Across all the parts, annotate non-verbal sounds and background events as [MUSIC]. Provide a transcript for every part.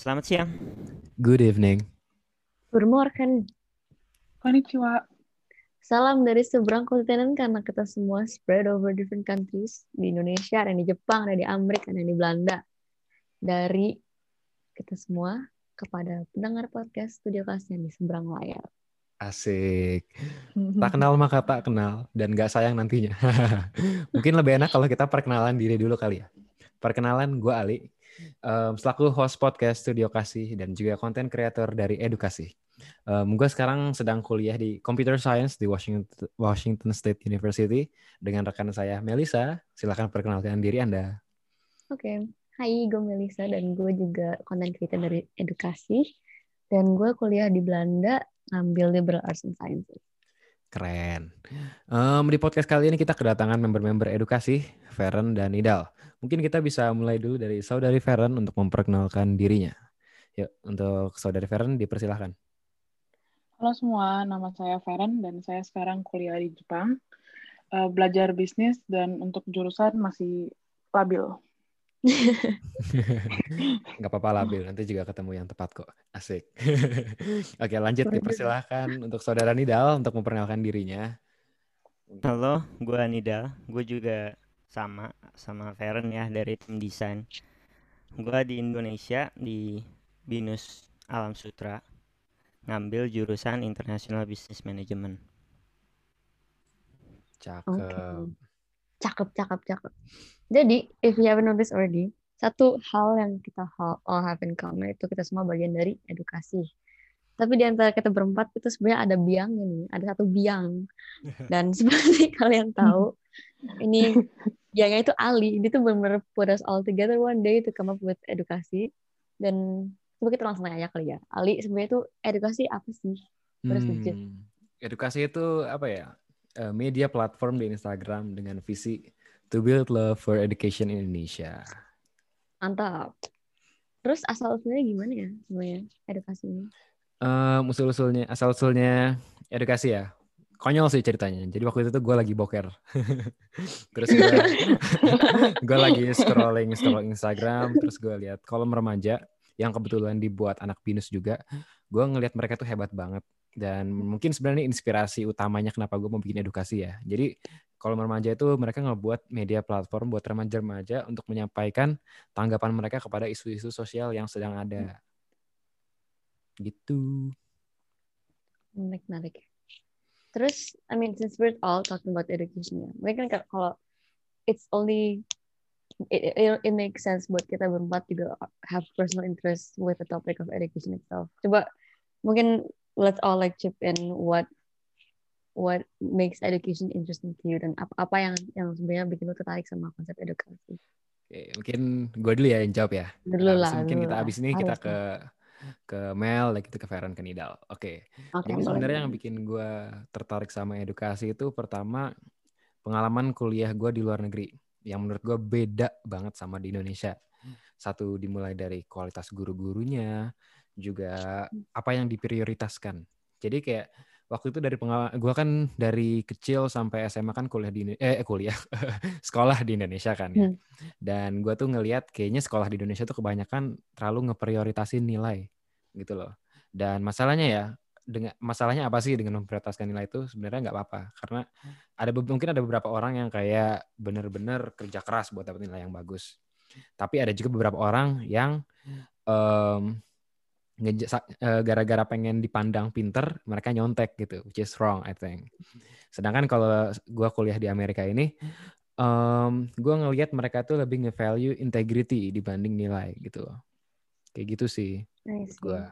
Selamat siang. Good evening. Good morning. Konnichiwa. Salam dari seberang kontinen karena kita semua spread over different countries. Di Indonesia, ada di Jepang, ada di Amerika, ada di Belanda. Dari kita semua kepada pendengar podcast Studio Kelas yang di seberang layar. Asik. [LAUGHS] Tak kenal maka tak kenal dan gak sayang nantinya. [LAUGHS] Mungkin lebih enak kalau kita perkenalan diri dulu kali ya. Perkenalan, gue Ali. Um, selaku host podcast Studio Kasih dan juga konten kreator dari Edukasi. Um, gue sekarang sedang kuliah di Computer Science di Washington, Washington State University dengan rekan saya Melisa. Silahkan perkenalkan diri Anda. Oke, okay. hai gue Melisa dan gue juga konten kreator dari Edukasi. Dan gue kuliah di Belanda ngambil liberal arts and sciences. Keren. Um, di podcast kali ini kita kedatangan member-member edukasi, Feren dan Nidal. Mungkin kita bisa mulai dulu dari saudari Feren untuk memperkenalkan dirinya. Yuk, untuk saudari Feren dipersilahkan. Halo semua, nama saya Feren dan saya sekarang kuliah di Jepang. Uh, belajar bisnis dan untuk jurusan masih labil. Gak apa-apa labil, nanti juga ketemu yang tepat kok. Asik. [LAUGHS] Oke, lanjut dipersilahkan untuk saudara Nidal untuk memperkenalkan dirinya. Halo, gue Nidal. Gue juga sama sama Feren ya dari tim desain. Gue di Indonesia di Binus Alam Sutra ngambil jurusan International Business Management. Cakep. Okay. Cakep, cakep, cakep. Jadi, if you haven't noticed already, satu hal yang kita all have in common itu kita semua bagian dari edukasi. Tapi di antara kita berempat itu sebenarnya ada biang ini, ada satu biang. [LAUGHS] Dan seperti [LAUGHS] kalian tahu, ini biangnya itu Ali. Dia tuh benar-benar put us all together one day to come up with edukasi. Dan coba kita langsung nanya kali ya. Ali sebenarnya itu edukasi apa sih? Hmm, edukasi itu apa ya? Uh, media platform di Instagram dengan visi to build love for education in Indonesia. Mantap. Terus asal usulnya gimana ya semuanya edukasi ini? Um, usul-usulnya asal usulnya edukasi ya. Konyol sih ceritanya. Jadi waktu itu tuh gue lagi boker. [LAUGHS] terus gue [LAUGHS] gue lagi scrolling scrolling Instagram, terus gue lihat kolom remaja yang kebetulan dibuat anak binus juga. Gue ngelihat mereka tuh hebat banget dan mungkin sebenarnya inspirasi utamanya kenapa gue mau bikin edukasi ya. Jadi kalau remaja itu mereka ngebuat media platform buat remaja-remaja untuk menyampaikan tanggapan mereka kepada isu-isu sosial yang sedang ada. Gitu. Menarik, menarik. Terus, I mean, since we're all talking about education ya, mungkin kan kalau it's only it, it, it makes sense buat kita berempat juga have personal interest with the topic of education itself. Coba mungkin let's all like chip in what what makes education interesting to you dan apa apa yang yang sebenarnya bikin lo tertarik sama konsep edukasi. Oke, mungkin gue dulu ya yang jawab ya. Dulu lah. Mungkin dulu kita abis ini kita ke ke Mel, like itu ke Feren, ke Nidal. Oke. Okay, Jadi sebenarnya yang bikin gue tertarik sama edukasi itu pertama pengalaman kuliah gue di luar negeri yang menurut gue beda banget sama di Indonesia. Satu dimulai dari kualitas guru-gurunya, juga apa yang diprioritaskan. Jadi kayak waktu itu dari pengalaman gue kan dari kecil sampai SMA kan kuliah di eh kuliah [LAUGHS] sekolah di Indonesia kan ya. Dan gue tuh ngelihat kayaknya sekolah di Indonesia tuh kebanyakan terlalu ngeprioritasin nilai gitu loh. Dan masalahnya ya dengan masalahnya apa sih dengan memprioritaskan nilai itu sebenarnya nggak apa-apa karena ada mungkin ada beberapa orang yang kayak bener-bener kerja keras buat dapat nilai yang bagus. Tapi ada juga beberapa orang yang um, gara-gara pengen dipandang pinter mereka nyontek gitu which is wrong I think. Sedangkan kalau gue kuliah di Amerika ini um, gue ngelihat mereka tuh lebih nge-value integrity dibanding nilai gitu kayak gitu sih gue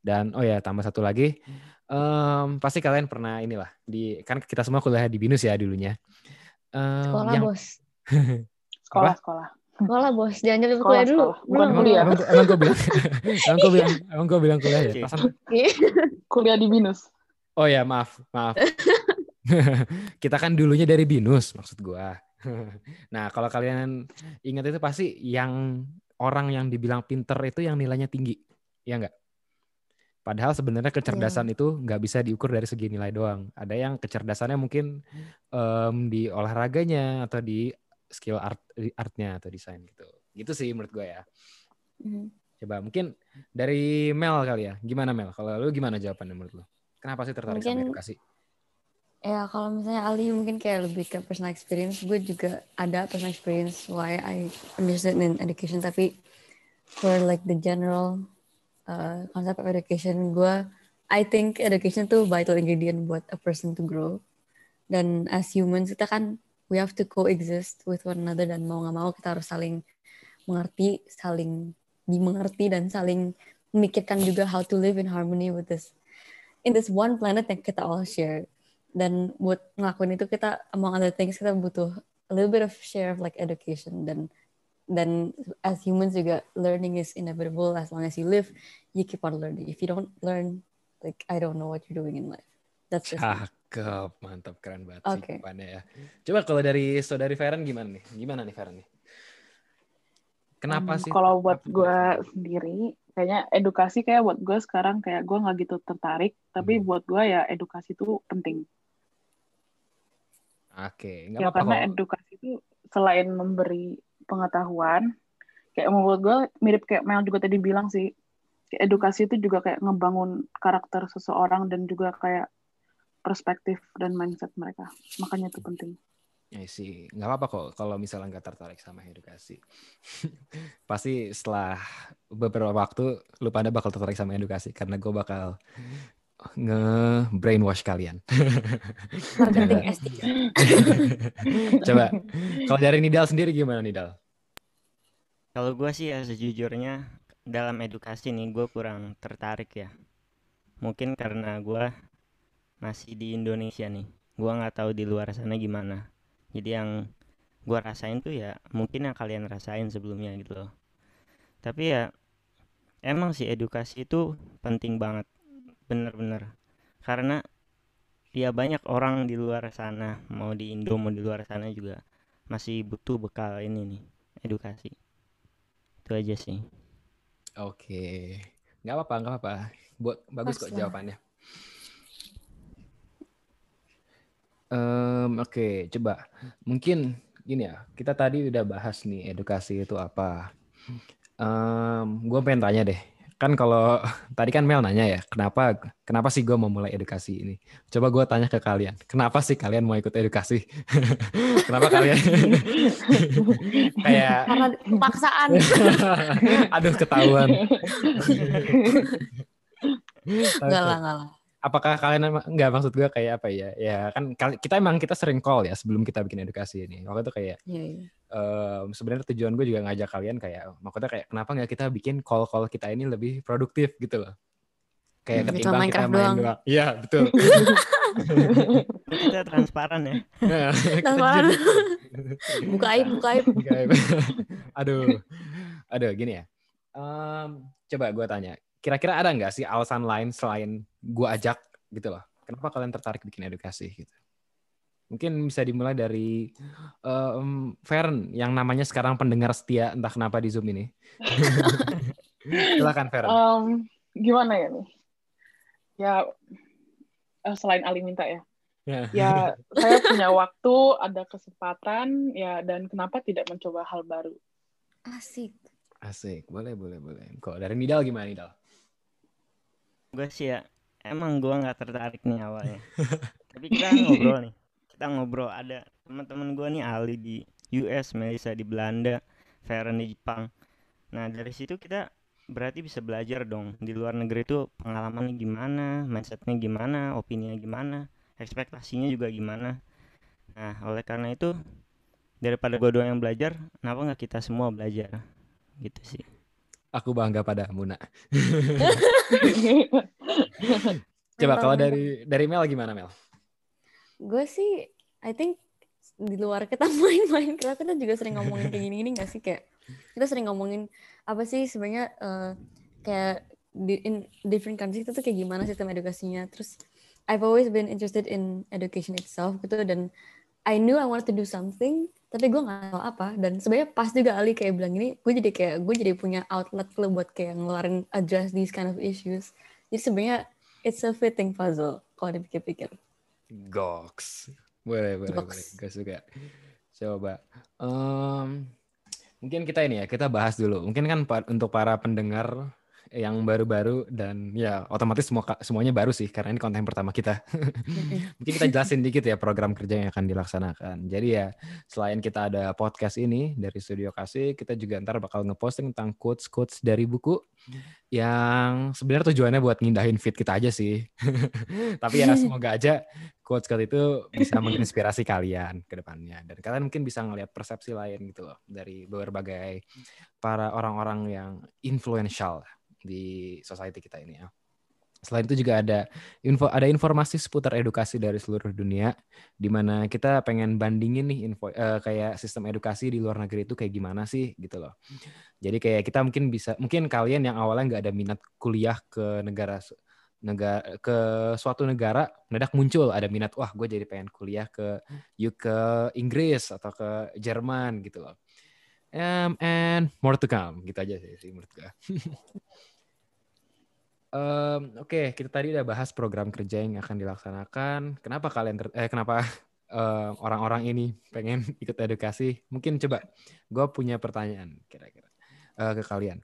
dan oh ya tambah satu lagi um, pasti kalian pernah inilah di kan kita semua kuliah di binus ya dulunya. Um, sekolah yang, bos. [LAUGHS] Sekolah sekolah Sekolah bos, jangan jadi kuliah dulu. Bukan emang, kuliah. Emang, emang gue [LAUGHS] bilang, emang gue bilang, emang gue bilang kuliah ya. Pasan. kuliah di binus. Oh ya maaf, maaf. [LAUGHS] Kita kan dulunya dari binus maksud gue. [LAUGHS] nah kalau kalian ingat itu pasti yang orang yang dibilang pinter itu yang nilainya tinggi, ya enggak? Padahal sebenarnya kecerdasan yeah. itu nggak bisa diukur dari segi nilai doang. Ada yang kecerdasannya mungkin um, di olahraganya atau di skill art artnya atau desain gitu gitu sih menurut gue ya mm. Coba mungkin dari Mel kali ya. Gimana Mel? Kalau lu gimana jawabannya menurut lu? Kenapa sih tertarik sama Mungkin- edukasi? Ya kalau misalnya Ali mungkin kayak lebih ke personal experience, gue juga ada personal experience why I interested in education. Tapi for like the general uh, concept of education, gue I think education tuh vital ingredient buat a person to grow. Dan as humans kita kan we have to coexist with one another dan mau nggak mau kita harus saling mengerti, saling dimengerti dan saling memikirkan juga how to live in harmony with this in this one planet yang kita all share. Dan buat ngelakuin itu kita among other things kita butuh a little bit of share of like education. Dan dan as humans juga learning is inevitable. As long as you live you keep on learning. If you don't learn like I don't know what you're doing in life. That's just. Cakep, mantap, keren banget Oke. sih jawabannya ya. Coba kalau dari saudari Feren gimana nih? Gimana nih Feren nih? Kenapa Um, sih? Kalau buat gue sama- sendiri, kayaknya edukasi kayak buat gue sekarang kayak gue nggak gitu tertarik, tapi Hmm. buat gue ya edukasi itu penting. Oke, nggak Ya apa-apa karena kok. edukasi itu selain memberi pengetahuan, kayak menurut gue mirip kayak Mel juga tadi bilang sih, kayak edukasi itu juga kayak ngebangun karakter seseorang dan juga kayak perspektif dan mindset mereka. Makanya itu penting. Ya sih, nggak apa-apa kok kalau misalnya nggak tertarik sama edukasi. [LAUGHS] Pasti setelah beberapa waktu lu pada bakal tertarik sama edukasi karena gue bakal nge-brainwash kalian. [LAUGHS] marketing Coba. S3 [LAUGHS] Coba, kalau dari Nidal sendiri gimana Nidal? Kalau gue sih ya sejujurnya dalam edukasi nih gue kurang tertarik ya. Mungkin karena gue masih di Indonesia nih. Gue nggak tahu di luar sana gimana. Jadi yang gue rasain tuh ya mungkin yang kalian rasain sebelumnya gitu loh. Tapi ya emang sih edukasi itu penting banget. Bener-bener. Karena ya banyak orang di luar sana mau di Indo mau di luar sana juga masih butuh bekal ini nih edukasi itu aja sih Oke, nggak apa-apa, nggak apa-apa. Buat bagus Pas kok lah. jawabannya. Em, Oke, coba mungkin gini ya. Kita tadi udah bahas nih edukasi itu apa. gue pengen tanya deh. Kan kalau [LAUGHS] tadi kan Mel nanya ya, kenapa kenapa sih gue mau mulai edukasi ini? Coba gue tanya ke kalian, kenapa sih kalian mau ikut edukasi? [LAUGHS] kenapa kalian [LAUGHS] kayak karena paksaan Aduh ketahuan. enggak lah enggak lah Apakah kalian nggak maksud gue kayak apa ya? Ya kan kita emang kita sering call ya sebelum kita bikin edukasi ini. Waktu itu kayak Iya, iya. em, sebenarnya tujuan gue juga ngajak kalian kayak maksudnya kayak kenapa nggak kita bikin call-call kita ini lebih produktif gitu loh. Kayak Hmm, ketimbang kita main doang. doang. Iya betul. [LAUGHS] kita transparan ya Kita Transparan. jadi- buka aib buka aib [LAUGHS] Aduh, aduh gini ya. Em, coba gue tanya, kira-kira ada nggak sih alasan lain selain gue ajak gitu loh? Kenapa kalian tertarik bikin edukasi gitu? Mungkin bisa dimulai dari em, Feren yang namanya sekarang pendengar setia entah kenapa di Zoom ini. [LAUGHS] Silakan Feren. Em, gimana ya nih? Ya eh, selain Ali minta ya. Ya. Ya [LAUGHS] saya punya waktu, ada kesempatan, ya dan kenapa tidak mencoba hal baru? asik Asik, boleh boleh boleh. Kok dari Nidal gimana Nidal? gue sih ya emang gue nggak tertarik nih awalnya. [LAUGHS] Tapi kita ngobrol nih. Kita ngobrol. Ada teman-teman gue nih Ali di US Melissa di Belanda Feren di Jepang. Nah dari situ kita berarti bisa belajar dong. Di luar negeri itu pengalamannya gimana mindsetnya gimana opininya gimana ekspektasinya juga gimana. Nah oleh karena itu daripada gue doang yang belajar kenapa nggak kita semua belajar? Gitu sih. Aku bangga pada Muna. [LAUGHS] [LAUGHS] Coba kalau dari dari Mel gimana Mel? gue sih I think di luar kita [LAUGHS] main Minecraft kita juga sering ngomongin kayak gini-gini gak sih? Kayak kita sering ngomongin apa sih sebenarnya eh, kayak di in different countries itu tuh kayak gimana sistem edukasinya. Terus I've always been interested in education itself gitu dan I knew I wanted to do something tapi gue nggak tahu apa. Dan sebenarnya pas juga Ali kayak bilang ini gue jadi kayak gue jadi punya outlet lo buat kayak ngeluarin address these kind of issues jadi sebenarnya it's a fitting puzzle kalau dipikir-pikir Goks. Boleh, boleh, boleh. Goks. Gue suka. Coba. Em, Mungkin kita ini ya, kita bahas dulu. Mungkin kan untuk para pendengar yang baru-baru dan ya otomatis semua semuanya baru sih karena ini konten pertama kita. [LAUGHS] Mungkin kita jelasin dikit ya program kerja yang akan dilaksanakan. Jadi ya selain kita ada podcast ini dari Studio Kasih, kita juga ntar bakal ngeposting tentang quotes-quotes dari buku yang sebenarnya tujuannya buat ngindahin fit kita aja sih. [LAUGHS] Tapi ya [LAUGHS] semoga aja quotes quotes itu bisa menginspirasi kalian ke depannya dan kalian mungkin bisa ngelihat persepsi lain gitu loh dari berbagai para orang-orang yang influential di society kita ini ya. Selain itu juga ada info ada informasi seputar edukasi dari seluruh dunia di mana kita pengen bandingin nih info uh, kayak sistem edukasi di luar negeri itu kayak gimana sih gitu loh. Jadi kayak kita mungkin bisa mungkin kalian yang awalnya nggak ada minat kuliah ke negara negara ke suatu negara mendadak muncul ada minat wah gue jadi pengen kuliah ke yuk ke Inggris atau ke Jerman gitu loh. Um, and more to come gitu aja sih menurut gue. [LAUGHS] Um, Oke, okay, kita tadi udah bahas program kerja yang akan dilaksanakan. Kenapa kalian ter eh kenapa [LAUGHS] orang-orang uh, ini pengen [LAUGHS] ikut edukasi? Mungkin coba, gue punya pertanyaan kira-kira uh, ke kalian.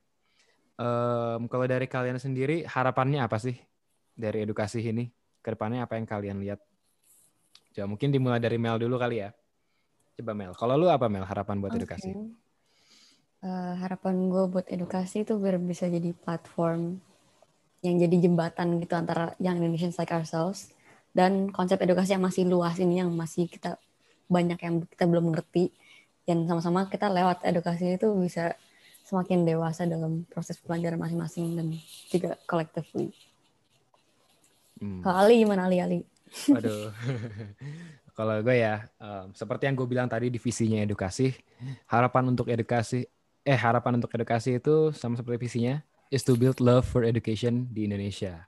Um, kalau dari kalian sendiri, harapannya apa sih dari edukasi ini? Ke depannya apa yang kalian lihat? Coba mungkin dimulai dari Mel dulu kali ya. Coba Mel, kalau lu apa Mel harapan buat okay. edukasi? Uh, harapan gue buat edukasi itu biar bisa jadi platform yang jadi jembatan gitu antara young Indonesians like ourselves dan konsep edukasi yang masih luas ini yang masih kita banyak yang kita belum ngerti dan sama-sama kita lewat edukasi itu bisa semakin dewasa dalam proses pelajaran masing-masing dan juga collectively. Hmm. Kalau Ali gimana Ali Ali? Waduh. [LAUGHS] Kalau gue ya, um, seperti yang gue bilang tadi divisinya edukasi, harapan untuk edukasi, eh harapan untuk edukasi itu sama seperti visinya, is to build love for education di Indonesia.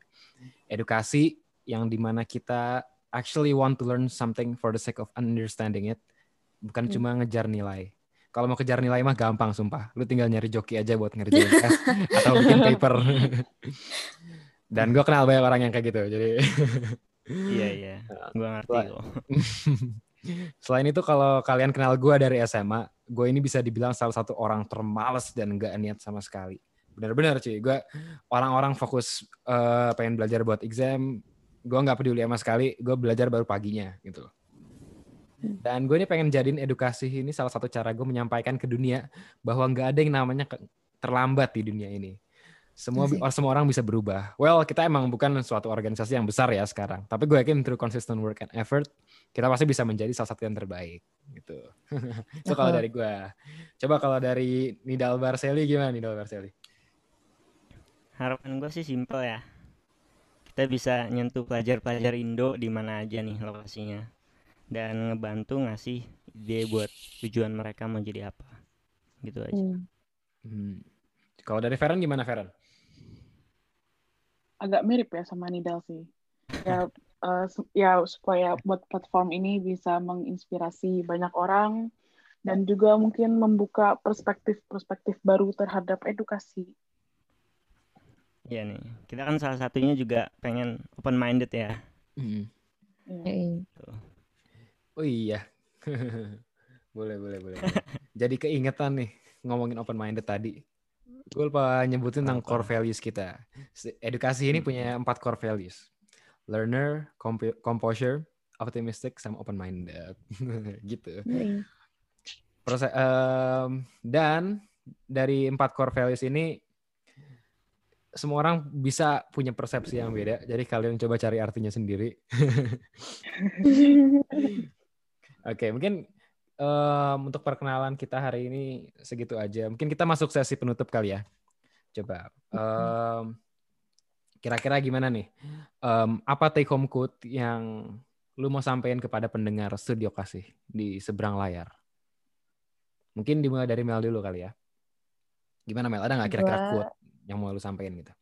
Edukasi yang di mana kita actually want to learn something for the sake of understanding it, bukan hmm. cuma ngejar nilai. Kalau mau kejar nilai mah gampang sumpah. Lu tinggal nyari joki aja buat ngerjain [LAUGHS] tes atau bikin paper. [LAUGHS] Dan gue kenal banyak orang yang kayak gitu. Jadi Iya [LAUGHS] iya, gue ngerti kok. Selain itu kalau kalian kenal gue dari SMA, gue ini bisa dibilang salah satu orang termales dan gak niat sama sekali benar-benar cuy gue orang-orang fokus uh, pengen belajar buat exam gue nggak peduli sama sekali gue belajar baru paginya gitu hmm. dan gue ini pengen jadiin edukasi ini salah satu cara gue menyampaikan ke dunia bahwa nggak ada yang namanya terlambat di dunia ini semua semua orang bisa berubah. Well, kita emang bukan suatu organisasi yang besar ya sekarang, tapi gue yakin through consistent work and effort, kita pasti bisa menjadi salah satu yang terbaik gitu. [LAUGHS] Itu kalau dari gue. Coba kalau dari Nidal Barseli gimana Nidal Barseli? harapan gue sih simple ya kita bisa nyentuh pelajar-pelajar Indo di mana aja nih lokasinya dan ngebantu ngasih ide buat tujuan mereka mau jadi apa gitu aja hmm. Hmm. kalau dari Feren gimana Feren agak mirip ya sama Nidal sih ya [LAUGHS] uh, ya supaya buat platform ini bisa menginspirasi banyak orang dan juga mungkin membuka perspektif-perspektif baru terhadap edukasi Iya nih, kita kan salah satunya juga pengen open minded ya. Mm. Oh iya, [LAUGHS] boleh boleh boleh. Jadi keingetan nih ngomongin open minded tadi. Gue lupa nyebutin tentang core values kita. Edukasi ini punya empat core values. Learner, comp composure, optimistic, sama open minded. [LAUGHS] gitu. Proses um, dan dari empat core values ini semua orang bisa punya persepsi yang beda. Jadi kalian coba cari artinya sendiri. [LAUGHS] Oke, okay, mungkin um, untuk perkenalan kita hari ini segitu aja. Mungkin kita masuk sesi penutup kali ya. Coba. Um, kira-kira gimana nih? Um, apa take home quote yang lu mau sampaikan kepada pendengar studio kasih di seberang layar? Mungkin dimulai dari Mel dulu kali ya. Gimana Mel? Ada nggak kira-kira quote yang mau lu sampaikan gitu?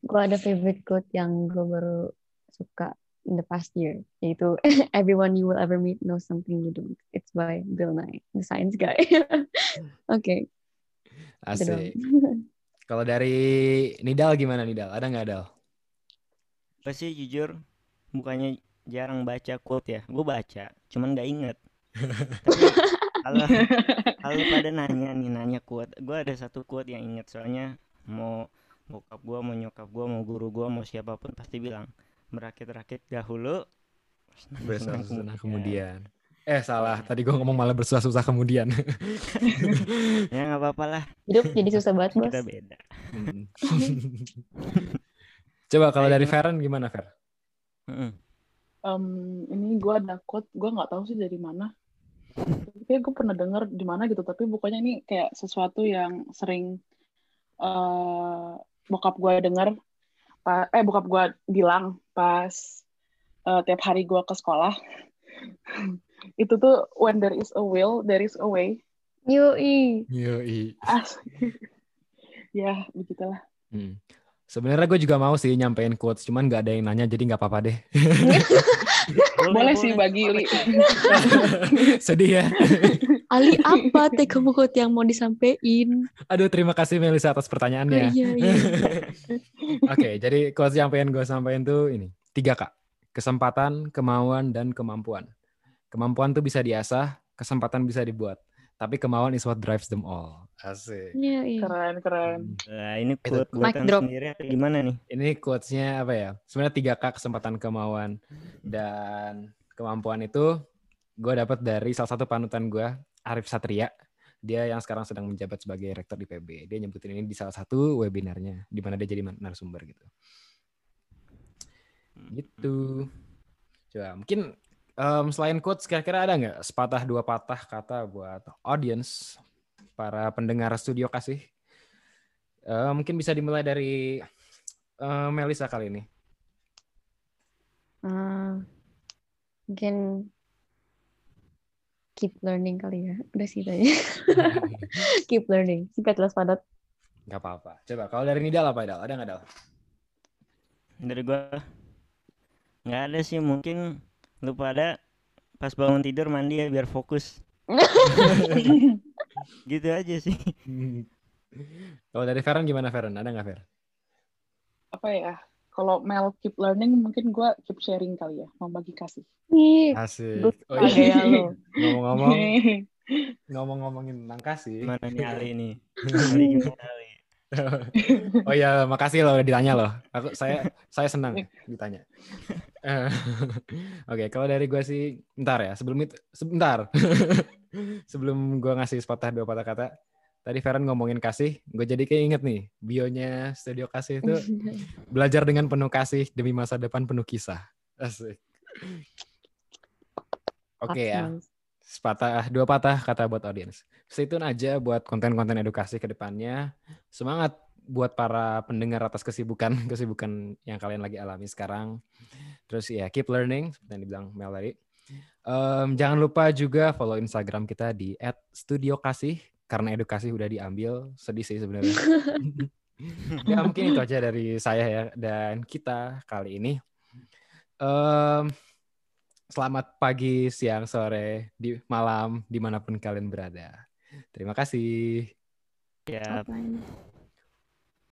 Gue ada favorite quote yang gue baru suka in the past year, yaitu [LAUGHS] Everyone you will ever meet knows something you don't. It's by Bill Nye, the science guy. Oke. [LAUGHS] okay. Asik. [LAUGHS] Kalau dari Nidal gimana Nidal? Ada nggak Dal? Gue sih jujur bukannya jarang baca quote ya. Gue baca, cuman nggak inget. [LAUGHS] Tapi kalau kalau pada nanya nih nanya quote gue ada satu quote yang inget soalnya mau bokap gue mau nyokap gue mau guru gue mau siapa pun pasti bilang merakit-rakit dahulu bersusah-susah kemudian eh salah tadi gue ngomong malah bersusah-susah kemudian [LAUGHS] ya nggak apa-apa lah Hidup jadi susah banget, Bos. kita beda Hmm. [LAUGHS] coba kalau dari Feren gimana Fer. Em, ini gue ada quote, gue nggak tahu sih dari mana. Tapi kayak gue pernah denger di mana gitu, tapi bukannya ini kayak sesuatu yang sering eh bokap gue denger, pa- eh bokap gue bilang pas eh, tiap hari gue ke sekolah. Itu tuh when there is a will, there is a way. Yoi. Yoi. As [LAUGHS] ya begitulah. Hmm. Sebenarnya gue juga mau sih nyampein quotes, cuman nggak ada yang nanya, jadi nggak apa-apa deh. [LAUGHS] Boleh sih bagi Li. [LAUGHS] Sedih ya. Ali apa teh kamu quote yang mau disampaikan? Aduh, terima kasih Melisa atas Oh, pertanyaannya. iya, iya. Oke, jadi quotes yang pengen gue sampaikan tuh ini. Tiga, Kak. Kesempatan, kemauan, dan kemampuan. Kemampuan tuh bisa diasah, kesempatan bisa dibuat. Tapi kemauan is what drives them all. Asik. Iya, iya. Keren, keren. Nah, ini quote buatan sendiri atau gimana nih? Ini quotes-nya apa ya? Sebenarnya tiga Kak, kesempatan, kemauan, dan kemampuan itu gue dapat dari salah satu panutan gue, Arif Satria. Dia yang sekarang sedang menjabat sebagai rektor di PB. Dia nyebutin ini di salah satu webinarnya, di mana dia jadi narasumber gitu. Gitu. Coba mungkin em, selain quotes kira-kira ada nggak sepatah dua patah kata buat audience para pendengar studio kasih? Eh, mungkin bisa dimulai dari eh, Melisa kali ini. Ah, mungkin keep learning kali ya. Udah sih tadi. [LAUGHS] keep learning. Singkat jelas padat. Gak apa-apa. Coba kalau dari Nidal apa Dal? Ada nggak Dal? dari gua nggak ada sih mungkin lu pada pas bangun tidur mandi ya biar fokus [LAUGHS] gitu aja sih kalau dari Feren gimana Feren? Ada nggak Fer? Apa ya? Kalau Mel keep learning, mungkin gue keep sharing kali ya, membagi kasih. Ih, Asik. good Oh iya, ngomong-ngomong [LAUGHS] ngomong-ngomongin tentang kasih. gimana nih Ali nih [LAUGHS] oh iya, makasih loh ditanya loh. Aku saya saya senang ditanya. Eh, Oke, kalau dari gue sih, bentar ya. Sebelum itu, sebentar. [LAUGHS] sebelum gue ngasih sepatah dua patah kata, tadi Feren ngomongin kasih, gue jadi kayak inget nih, bionya Studio Kasih itu [LAUGHS] belajar dengan penuh kasih demi masa depan penuh kisah. Asik. Oke ya, sepatah dua patah kata buat audiens. Stay tune aja buat konten-konten edukasi ke depannya. Semangat buat para pendengar atas kesibukan [LAUGHS] kesibukan yang kalian lagi alami sekarang. Terus ya keep learning seperti yang dibilang Mel tadi. Em, jangan lupa juga follow Instagram kita di @studiokasih karena edukasi udah diambil. Sedih sih sebenarnya. [LAUGHS] ya mungkin itu aja dari saya ya dan kita kali ini. Em, selamat pagi, siang, sore, di malam, di mana pun kalian berada. Terima kasih. ya Apaan?